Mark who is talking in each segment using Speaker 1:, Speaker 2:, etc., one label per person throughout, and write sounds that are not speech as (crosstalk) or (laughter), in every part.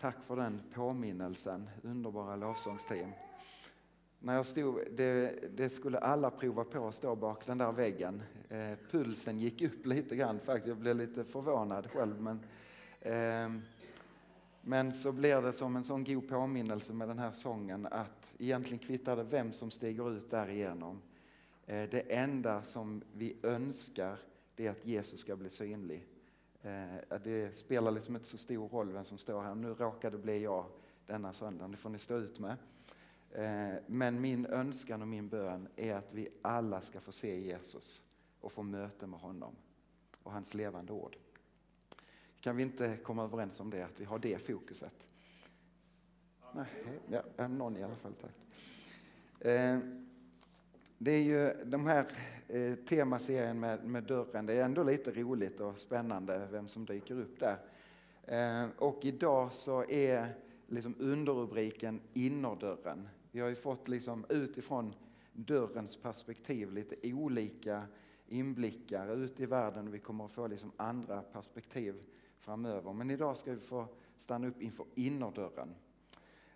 Speaker 1: Tack för den påminnelsen, underbara lovsångsteam. När jag stod, det, det, skulle alla prova på att stå bak den där väggen. Eh, pulsen gick upp lite grann faktiskt, jag blev lite förvånad själv. Men, eh, men så blir det som en sån god påminnelse med den här sången att egentligen kvittar det vem som stiger ut därigenom. Eh, det enda som vi önskar det är att Jesus ska bli synlig. Eh, det spelar liksom inte så stor roll vem som står här. Nu råkade det bli jag denna söndag, det får ni stå ut med. Eh, men min önskan och min bön är att vi alla ska få se Jesus och få möte med honom och hans levande ord. Kan vi inte komma överens om det, att vi har det fokuset? Nej, ja, någon i alla fall, tack. Eh, det är ju de här eh, temaserien med, med dörren, det är ändå lite roligt och spännande vem som dyker upp där. Eh, och idag så är liksom underrubriken innerdörren. Vi har ju fått liksom utifrån dörrens perspektiv lite olika inblickar ut i världen och vi kommer att få liksom andra perspektiv framöver. Men idag ska vi få stanna upp inför innerdörren.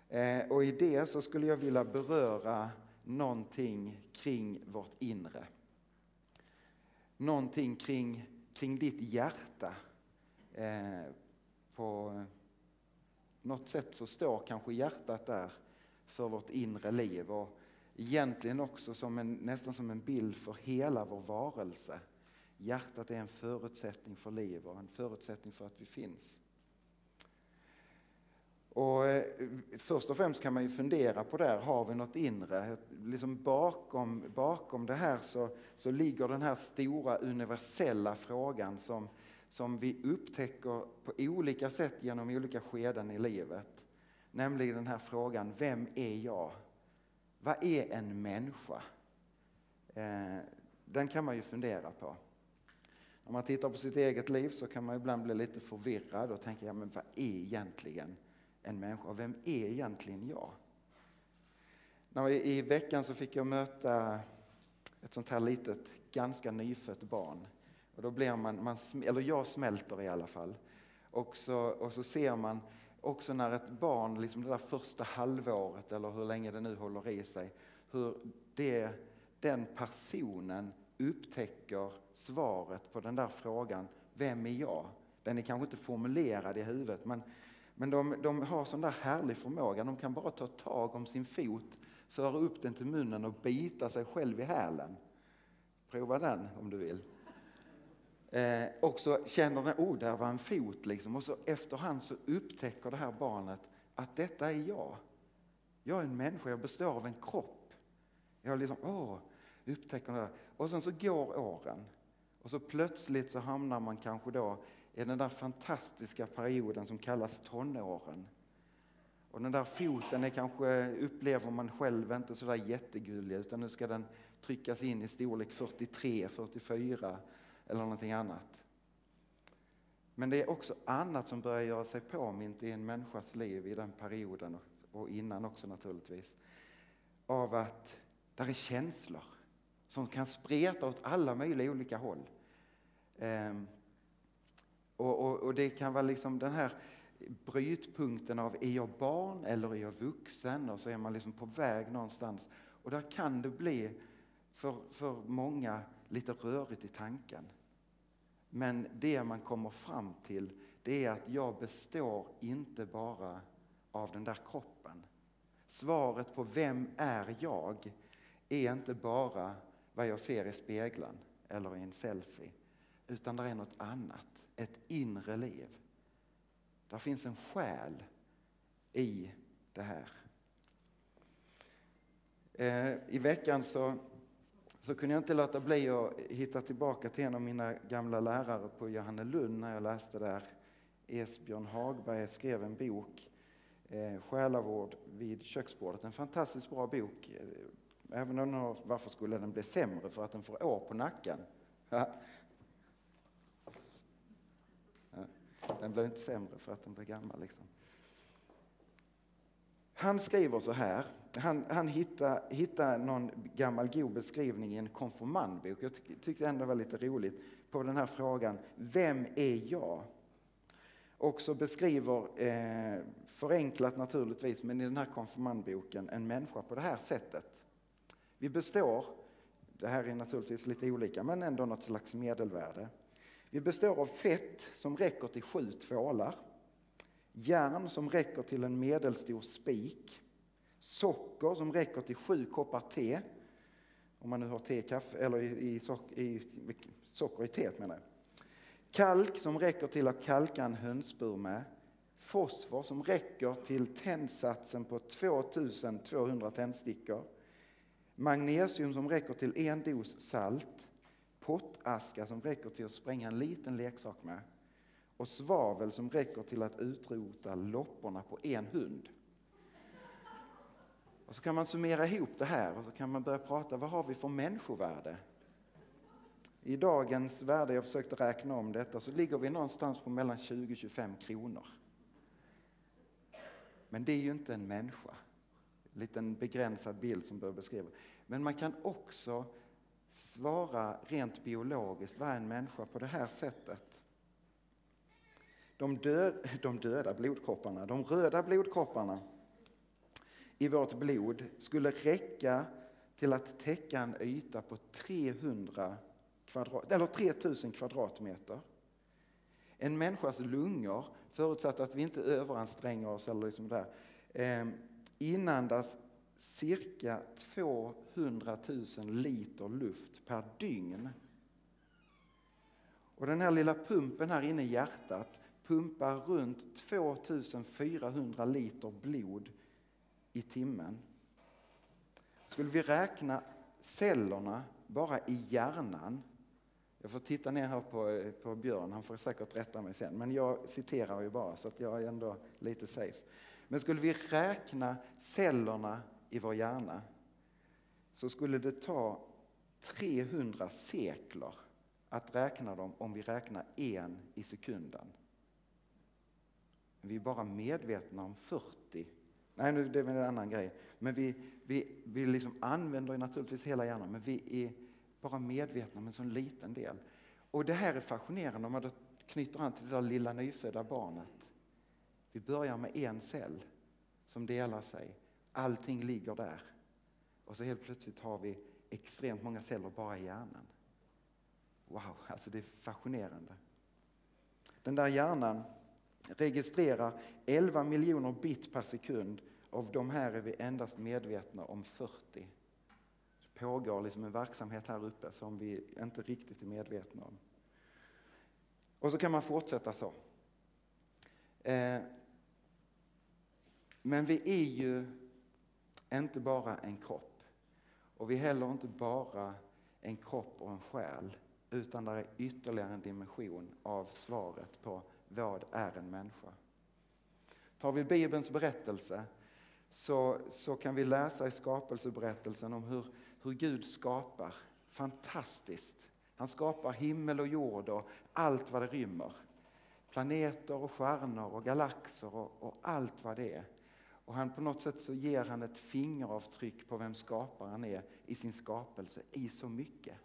Speaker 1: Eh, och i det så skulle jag vilja beröra någonting kring vårt inre. Någonting kring, kring ditt hjärta. Eh, på något sätt så står kanske hjärtat där för vårt inre liv och egentligen också som en, nästan som en bild för hela vår varelse. Hjärtat är en förutsättning för liv och en förutsättning för att vi finns. Och eh, först och främst kan man ju fundera på det här, har vi något inre? Liksom bakom, bakom det här så, så ligger den här stora universella frågan som, som vi upptäcker på olika sätt genom olika skeden i livet. Nämligen den här frågan, vem är jag? Vad är en människa? Eh, den kan man ju fundera på. När man tittar på sitt eget liv så kan man ibland bli lite förvirrad och tänka, ja, men vad är egentligen en människa? Vem är egentligen jag? I veckan så fick jag möta ett sånt här litet, ganska nyfött barn. Och då blir man, man eller jag smälter i alla fall. Och så, och så ser man också när ett barn, liksom det där första halvåret eller hur länge det nu håller i sig, hur det, den personen upptäcker svaret på den där frågan, vem är jag? Den är kanske inte formulerad i huvudet men, men de, de har sån där härlig förmåga, de kan bara ta tag om sin fot, föra upp den till munnen och bita sig själv i hälen. Prova den om du vill. Eh, och så känner den, oh där var en fot liksom. Och så efterhand så upptäcker det här barnet att detta är jag. Jag är en människa, jag består av en kropp. Jag liksom, åh, upptäcker det. Och sen så går åren. Och så plötsligt så hamnar man kanske då är den där fantastiska perioden som kallas tonåren. Och den där foten är kanske, upplever man själv inte sådär jättegullig utan nu ska den tryckas in i storlek 43, 44 eller någonting annat. Men det är också annat som börjar göra sig påmint i en människas liv i den perioden och innan också naturligtvis. Av att där är känslor som kan spreta åt alla möjliga olika håll. Ehm, och, och, och, det kan vara liksom den här brytpunkten av är jag barn eller är jag vuxen? Och så är man liksom på väg någonstans. Och där kan det bli för, för många lite rörigt i tanken. Men det man kommer fram till det är att jag består inte bara av den där kroppen. Svaret på vem är jag är inte bara vad jag ser i spegeln eller i en selfie. Utan det är något annat, ett inre liv. Där finns en själ i det här. Eh, I veckan så så kunde jag inte låta bli att hitta tillbaka till en av mina gamla lärare på Johannelund när jag läste där. Esbjörn Hagberg skrev en bok, eh, Själavård vid köksbordet. En fantastiskt bra bok. Eh, även om den varför skulle den bli sämre? För att den får år på nacken. (laughs) Ja. Den blir inte sämre för att den blir gammal. Liksom. Han skriver så här, han, han hittar, hittar någon gammal god beskrivning i en konfirmandbok. Jag tyckte ändå det var lite roligt på den här frågan, vem är jag? också beskriver, eh, förenklat naturligtvis, men i den här konfirmandboken, en människa på det här sättet. Vi består, det här är naturligtvis lite olika, men ändå något slags medelvärde. Vi består av fett som räcker till sju tvålar, järn som räcker till en medelstor spik, socker som räcker till sju koppar te, om man nu har te, kaffe, eller i, i, socker, i, socker i teet menar jag. Kalk som räcker till att kalka en hönsbur med. Fosfor som räcker till tändsatsen på 2200 tändstickor. Magnesium som räcker till en dos salt. Pottaska som räcker till att spränga en liten leksak med. Och svavel som räcker till att utrota lopporna på en hund. Och så kan man summera ihop det här och så kan man börja prata, vad har vi för människovärde? I dagens värde, jag försökte räkna om detta, så ligger vi någonstans på mellan 20 och 25 kronor. Men det är ju inte en människa. En liten begränsad bild som bör beskriva. Men man kan också svara rent biologiskt, vad är en människa på det här sättet? De, död, de döda blodkropparna, de röda blodkropparna i vårt blod skulle räcka till att täcka en yta på 300 kvadrat, eller 3000 kvadratmeter. En människas lungor, förutsatt att vi inte överanstränger oss eller liksom där, eh, inandas cirka 200 000 liter luft per dygn. Och den här lilla pumpen här inne i hjärtat pumpar runt 2400 liter blod i timmen. Skulle vi räkna cellerna bara i hjärnan jag får titta ner här på, på Björn, han får säkert rätta mig sen. Men jag citerar ju bara så att jag är ändå lite safe. Men skulle vi räkna cellerna i vår hjärna så skulle det ta 300 sekler att räkna dem om vi räknar en i sekunden. Vi är bara medvetna om 40. Nej, nu det är en annan grej. Men vi, vi, vi liksom använder naturligtvis hela hjärnan, men vi är bara medvetna om en sån liten del. Och det här är fascinerande om man knyter an till det där lilla nyfödda barnet. Vi börjar med en cell som delar sig. Allting ligger där. Och så helt plötsligt har vi extremt många celler bara i hjärnan. Wow, alltså det är fascinerande. Den där hjärnan registrerar 11 miljoner bit per sekund. Av de här är vi endast medvetna om 40 Det pågår liksom en verksamhet här uppe som vi inte riktigt är medvetna om. Och så kan man fortsätta så. Eh, men vi är ju inte bara en kropp. Och vi är heller inte bara en kropp och en själ. Utan det är ytterligare en dimension av svaret på vad är en människa. Tar vi Bibelns berättelse så, så kan vi läsa i skapelseberättelsen om hur hur Gud skapar. Fantastiskt. Han skapar himmel och jord och allt vad det rymmer. Planeter och stjärnor och galaxer och, och, allt vad det är. Och han på något sätt så ger han ett fingeravtryck på vem skaparen är i sin skapelse, i så mycket.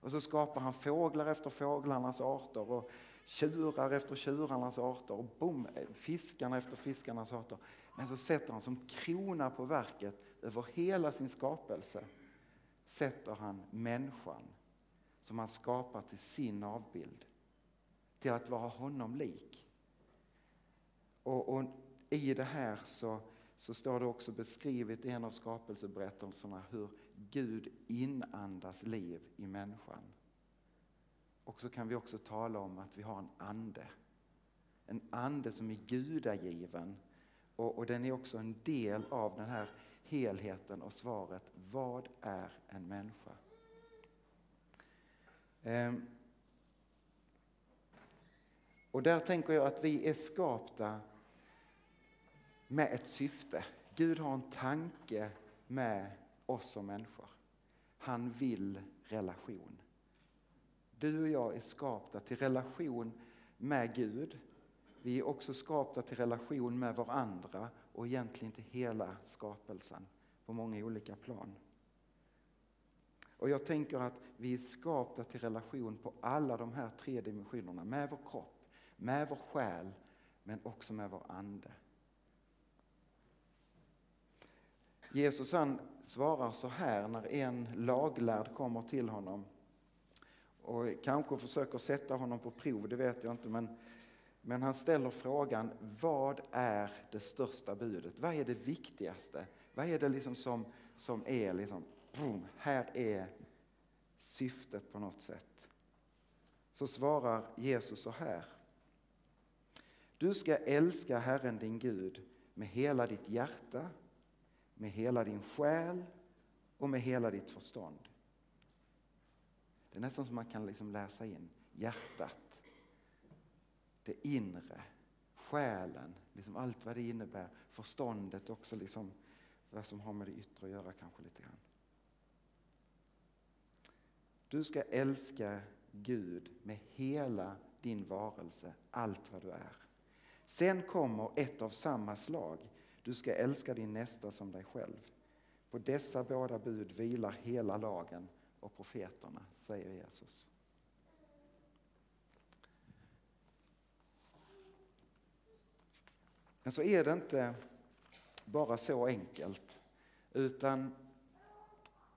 Speaker 1: Och så skapar han fåglar efter fåglarnas arter och tjurar efter tjurarnas arter och boom, eh, fiskarna efter fiskarnas arter. Men så sätter han som krona på verket över hela sin skapelse sätter han människan som han skapar till sin avbild. Till att vara honom lik. Och, och i det här så, så står det också beskrivet i en av skapelseberättelserna hur Gud inandas liv i människan. Och så kan vi också tala om att vi har en ande. En ande som är gudagiven och, och den är också en del av den här helheten och svaret vad är en människa? Ehm. Och där tänker jag att vi är skapta med ett syfte. Gud har en tanke med oss som människor. Han vill relation. Du och jag är skapta till relation med Gud. Vi är också skapta till relation med varandra och egentligen till hela skapelsen på många olika plan. Och jag tänker att vi är skapta till relation på alla de här tre dimensionerna. Med vår kropp, med vår själ men också med vår ande. Jesus han svarar så här när en laglärd kommer till honom och kanske försöker sätta honom på prov, det vet jag inte, men, men han ställer frågan vad är det största budet? Vad är det viktigaste? Vad är det liksom som, som är liksom, boom, här är syftet på något sätt? Så svarar Jesus så här. Du ska älska Herren din Gud med hela ditt hjärta, med hela din själ och med hela ditt förstånd. Det är nästan som man kan liksom läsa in hjärtat, det inre, själen, liksom allt vad det innebär, förståndet också, liksom vad som har med det yttre att göra kanske lite grann. Du ska älska Gud med hela din varelse, allt vad du är. Sen kommer ett av samma slag. Du ska älska din nästa som dig själv. På dessa båda bud vilar hela lagen och profeterna, säger Jesus. Men så är det inte bara så enkelt, utan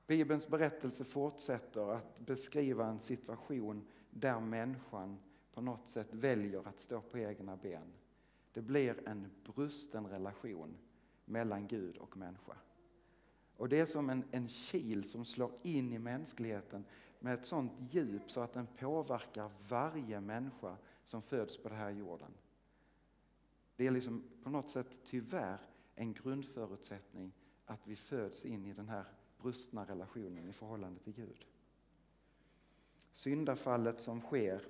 Speaker 1: Bibelns berättelse fortsätter att beskriva en situation där människan på något sätt väljer att stå på egna ben. Det blir en brusten relation mellan Gud och människa. Och det är som en, en kil som slår in i mänskligheten med ett sånt djup så att den påverkar varje människa som föds på den här jorden. Det är liksom på något sätt tyvärr en grundförutsättning att vi föds in i den här brustna relationen i förhållande till Gud. Syndafallet som sker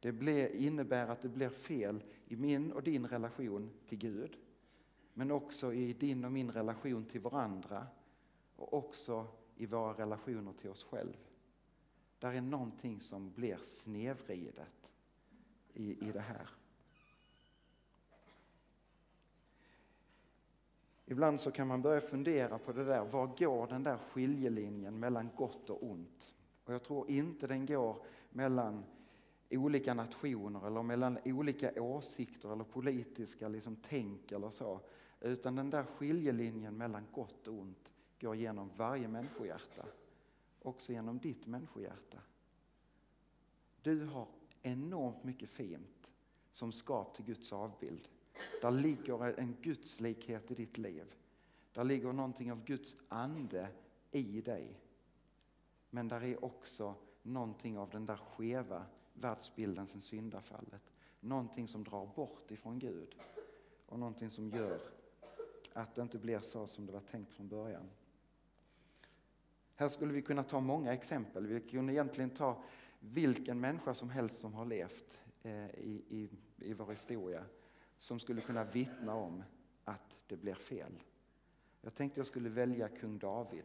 Speaker 1: det innebär att det blir fel i min och din relation till Gud men också i din och min relation till varandra och också i våra relationer till oss själva. Där är någonting som blir snedvridet i, i det här. Ibland så kan man börja fundera på det där, var går den där skiljelinjen mellan gott och ont? Och jag tror inte den går mellan olika nationer eller mellan olika åsikter eller politiska liksom, tänk eller så. Utan den där skiljelinjen mellan gott och ont går genom varje människohjärta. Också genom ditt människohjärta. Du har enormt mycket fint som skap till Guds avbild. Där ligger en gudslikhet i ditt liv. Där ligger någonting av Guds ande i dig. Men där är också någonting av den där skeva världsbilden sen syndafallet. Någonting som drar bort ifrån Gud och någonting som gör att det inte blir så som det var tänkt från början. Här skulle vi kunna ta många exempel. Vi kunde egentligen ta vilken människa som helst som har levt eh, i, i, i vår historia som skulle kunna vittna om att det blir fel. Jag tänkte jag skulle välja kung David.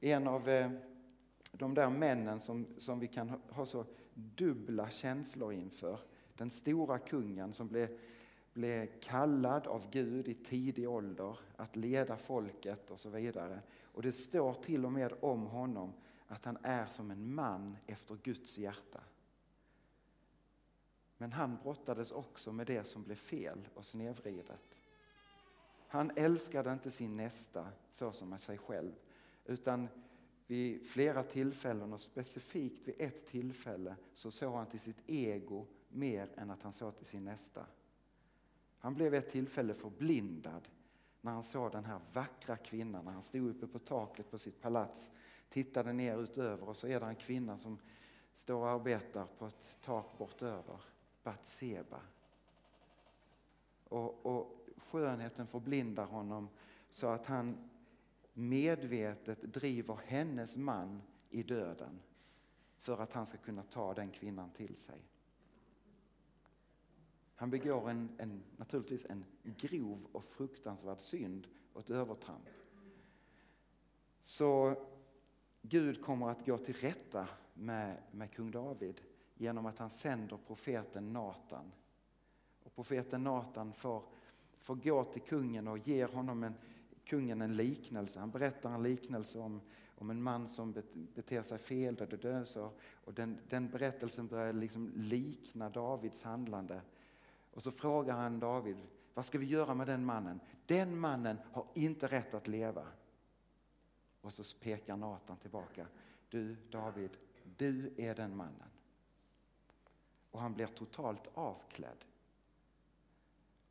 Speaker 1: En av eh, de där männen som, som vi kan ha så dubbla känslor inför. Den stora kungen som blev, blev kallad av Gud i tidig ålder att leda folket och så vidare. Och det står till och med om honom att han är som en man efter Guds hjärta. Men han brottades också med det som blev fel och snedvridet. Han älskade inte sin nästa så som sig själv utan vid flera tillfällen och specifikt vid ett tillfälle så såg han till sitt ego mer än att han såg till sin nästa. Han blev vid ett tillfälle förblindad när han såg den här vackra kvinnan, när han stod uppe på taket på sitt palats, tittade ner utöver och så är det en kvinna som står och arbetar på ett tak bortöver, Batseba. Och, och skönheten förblindar honom så att han medvetet driver hennes man i döden för att han ska kunna ta den kvinnan till sig. Han begår en, en, naturligtvis en grov och fruktansvärd synd och ett övertramp. Så Gud kommer att gå till rätta med, med kung David genom att han sänder profeten Natan. Och profeten Natan får, får gå till kungen och ger honom en, kungen en liknelse. Han berättar en liknelse om, om en man som beter sig fel där det döser. Och den, den berättelsen börjar liksom likna Davids handlande. Och så frågar han David, vad ska vi göra med den mannen? Den mannen har inte rätt att leva. Och så pekar Natan tillbaka. Du David, du är den mannen. Och han blir totalt avklädd.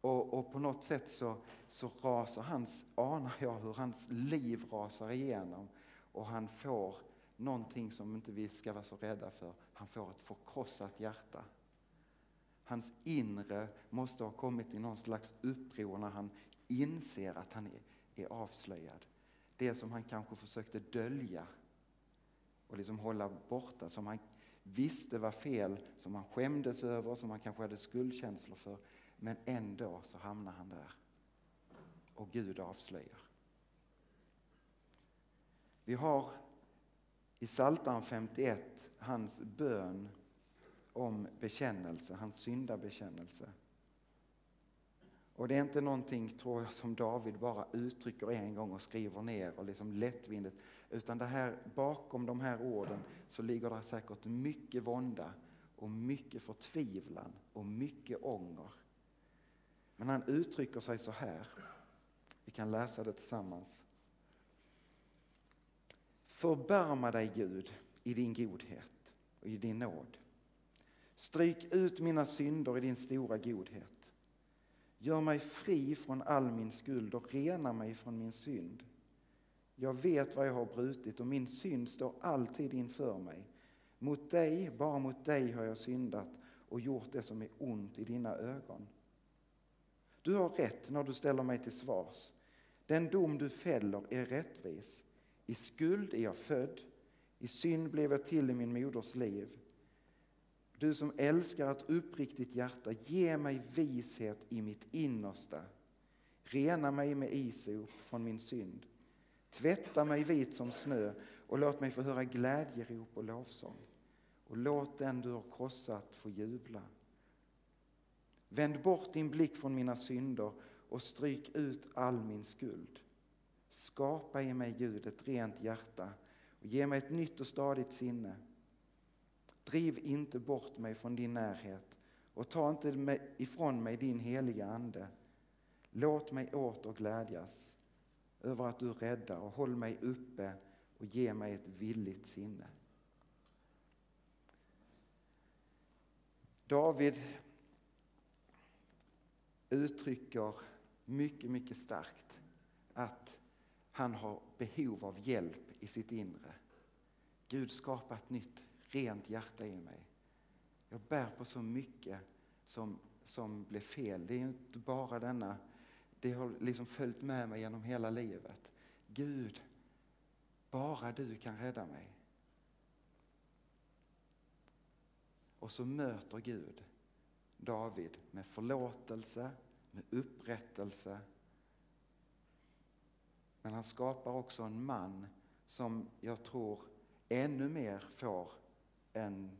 Speaker 1: Och, och, på något sätt så, så rasar hans, anar jag hur hans liv rasar igenom. Och han får någonting som inte vi ska vara så rädda för. Han får ett förkrossat hjärta. Hans inre måste ha kommit i någon slags uppror när han inser att han är, är avslöjad. Det som han kanske försökte dölja och liksom hålla borta, som han visste var fel, som han skämdes över, som han kanske hade skuldkänslor för. Men ändå så hamnar han där. Och Gud avslöjar. Vi har i Psaltaren 51 hans bön om bekännelse, hans syndabekännelse. Och det är inte någonting, tror jag, som David bara uttrycker en gång och skriver ner och liksom lättvindigt. Utan det här, bakom de här orden så ligger det säkert mycket vånda och mycket förtvivlan och mycket ånger. Men han uttrycker sig så här. Vi kan läsa det tillsammans. Förbarma dig Gud i din godhet och i din nåd. Stryk ut mina synder i din stora godhet. Gör mig fri från all min skuld och rena mig från min synd. Jag vet vad jag har brutit och min synd står alltid inför mig. Mot dig, bara mot dig har jag syndat och gjort det som är ont i dina ögon. Du har rätt när du ställer mig till svars. Den dom du fäller är rättvis. I skuld är jag född, i synd blev jag till i min moders liv. Du som älskar ett uppriktigt hjärta, ge mig vishet i mitt innersta. Rena mig med isop från min synd. Tvätta mig vit som snö och låt mig få höra glädjerop och lovsång. Och låt den du har krossat få jubla. Vänd bort din blick från mina synder och stryk ut all min skuld. Skapa i mig, Gud, ett rent hjärta och ge mig ett nytt och stadigt sinne. Driv inte bort mig från din närhet och ta inte ifrån mig din heliga Ande. Låt mig åter glädjas över att du räddar och håll mig uppe och ge mig ett villigt sinne. David uttrycker mycket, mycket starkt att han har behov av hjälp i sitt inre. Gud skapa ett nytt rent hjärta i mig. Jag bär på så mycket som, som blev fel. Det är inte bara denna, det har liksom följt med mig genom hela livet. Gud, bara du kan rädda mig. Och så möter Gud David med förlåtelse, med upprättelse. Men han skapar också en man som jag tror ännu mer får en,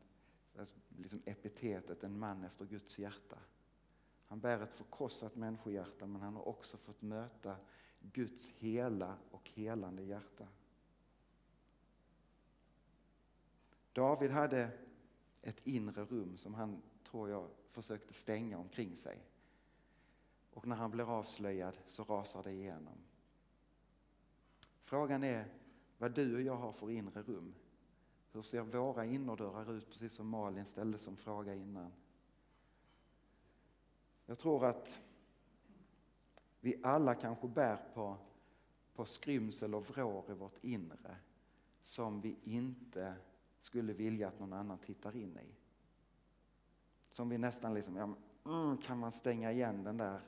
Speaker 1: liksom epitetet en man efter Guds hjärta. Han bär ett förkrossat människohjärta men han har också fått möta Guds hela och helande hjärta. David hade ett inre rum som han, tror jag, försökte stänga omkring sig. Och när han blir avslöjad så rasar det igenom. Frågan är vad du och jag har för inre rum. Hur ser våra innerdörrar ut, precis som Malin ställde som fråga innan. Jag tror att vi alla kanske bär på, på skrymsel och vrår i vårt inre som vi inte skulle vilja att någon annan tittar in i. Som vi nästan liksom, ja, mm, kan man stänga igen den där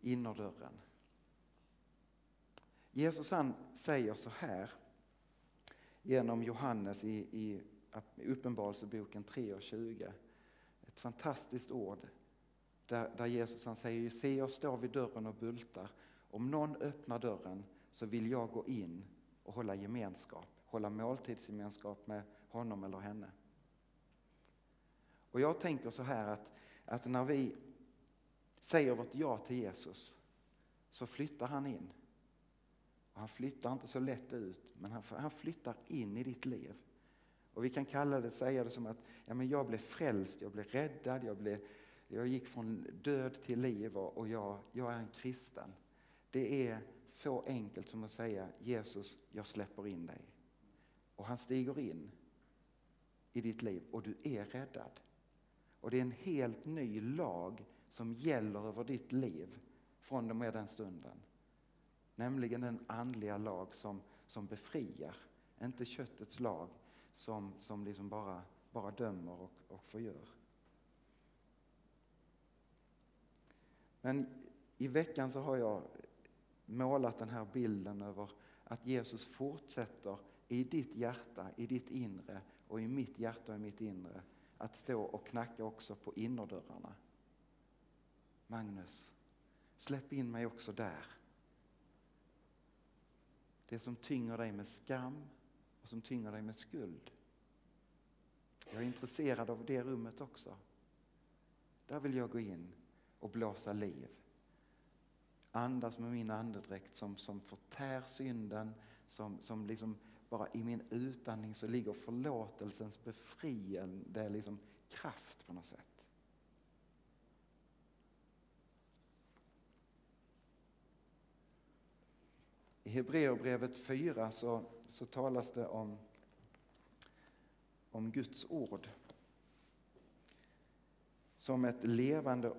Speaker 1: innerdörren? Jesus han säger så här genom Johannes i, i Uppenbarelseboken 3 och 20. Ett fantastiskt ord där, där Jesus han säger, se jag står vid dörren och bultar. Om någon öppnar dörren så vill jag gå in och hålla gemenskap, hålla måltidsgemenskap med honom eller henne. Och jag tänker så här att, att när vi säger vårt ja till Jesus så flyttar han in. Och han flyttar inte så lätt ut, men han, han flyttar in i ditt liv. Och vi kan kalla det, säga det som att ja, men jag blev frälst, jag blev räddad, jag blev jag gick från död till liv och, och jag, jag är en kristen. Det är så enkelt som att säga Jesus, jag släpper in dig. Och han stiger in i ditt liv och du är räddad. Och det är en helt ny lag som gäller över ditt liv från och med den stunden. Nämligen den andliga lag som, som befriar, inte köttets lag som, som liksom bara, bara dömer och, och förgör. Men i veckan så har jag målat den här bilden över att Jesus fortsätter i ditt hjärta, i ditt inre och i mitt hjärta och i mitt inre att stå och knacka också på innerdörrarna. Magnus, släpp in mig också där. Det som tynger dig med skam och som tynger dig med skuld. Jag är intresserad av det rummet också. Där vill jag gå in och blåsa liv. Andas med min andedräkt som, som förtär synden, som, som liksom bara i min utandning så ligger förlåtelsens befriande liksom kraft på något sätt. I Hebreerbrevet 4 så, så talas det om, om Guds ord som ett levande,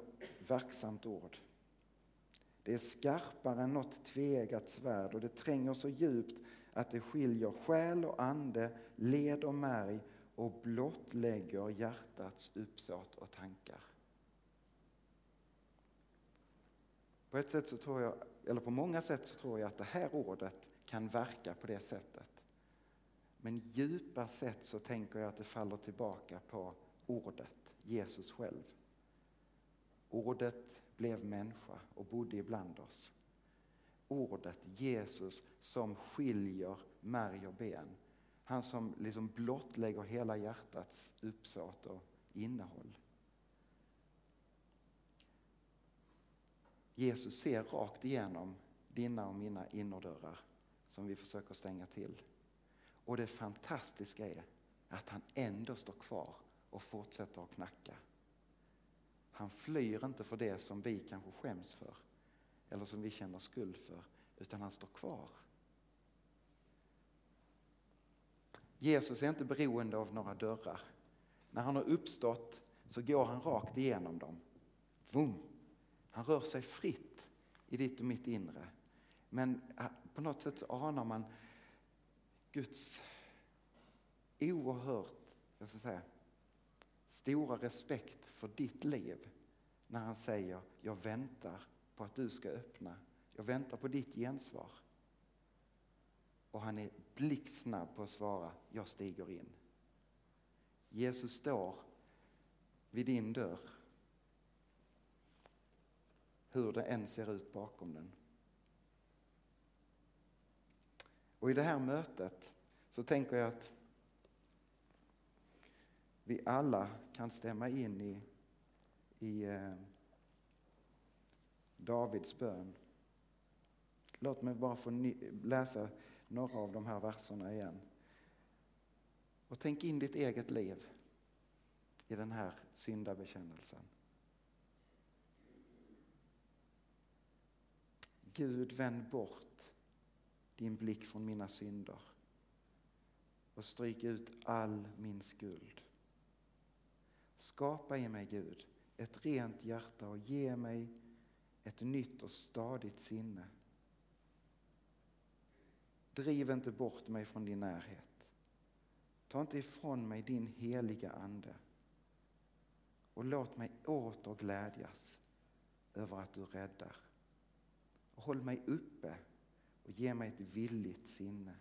Speaker 1: verksamt ord. Det är skarpare än något tveeggat svärd och det tränger så djupt att det skiljer själ och ande, led och märg och blottlägger hjärtats uppsåt och tankar. På ett sätt så tror jag, eller på många sätt så tror jag att det här ordet kan verka på det sättet. Men djupa sett så tänker jag att det faller tillbaka på ordet, Jesus själv. Ordet blev människa och bodde ibland oss. Ordet Jesus som skiljer märg och ben. Han som liksom blottlägger hela hjärtats uppsåt och innehåll. Jesus ser rakt igenom dina och mina innerdörrar som vi försöker stänga till. Och det fantastiska är att han ändå står kvar och fortsätter att knacka. Han flyr inte för det som vi kanske skäms för eller som vi känner skuld för, utan han står kvar. Jesus är inte beroende av några dörrar. När han har uppstått så går han rakt igenom dem. Vum. Han rör sig fritt i ditt och mitt inre. Men eh, på något sätt så anar man Guds oerhört, jag ska säga, stora respekt för ditt liv när han säger jag väntar på att du ska öppna. Jag väntar på ditt gensvar. Och han är blixtsnabb på att svara jag stiger in. Jesus står vid din dörr hur det än ser ut bakom den. Och i det här mötet så tänker jag att vi alla kan stämma in i, i eh, Davids bön. Låt mig bara få läsa några av de här verserna igen. Och tänk in ditt eget liv i den här syndabekännelsen. Gud, vänd bort din blick från mina synder och stryk ut all min skuld. Skapa i mig, Gud, ett rent hjärta och ge mig ett nytt och stadigt sinne. Driv inte bort mig från din närhet. Ta inte ifrån mig din heliga Ande. Och låt mig åter glädjas över att du räddar. Håll mig uppe och ge mig ett villigt sinne.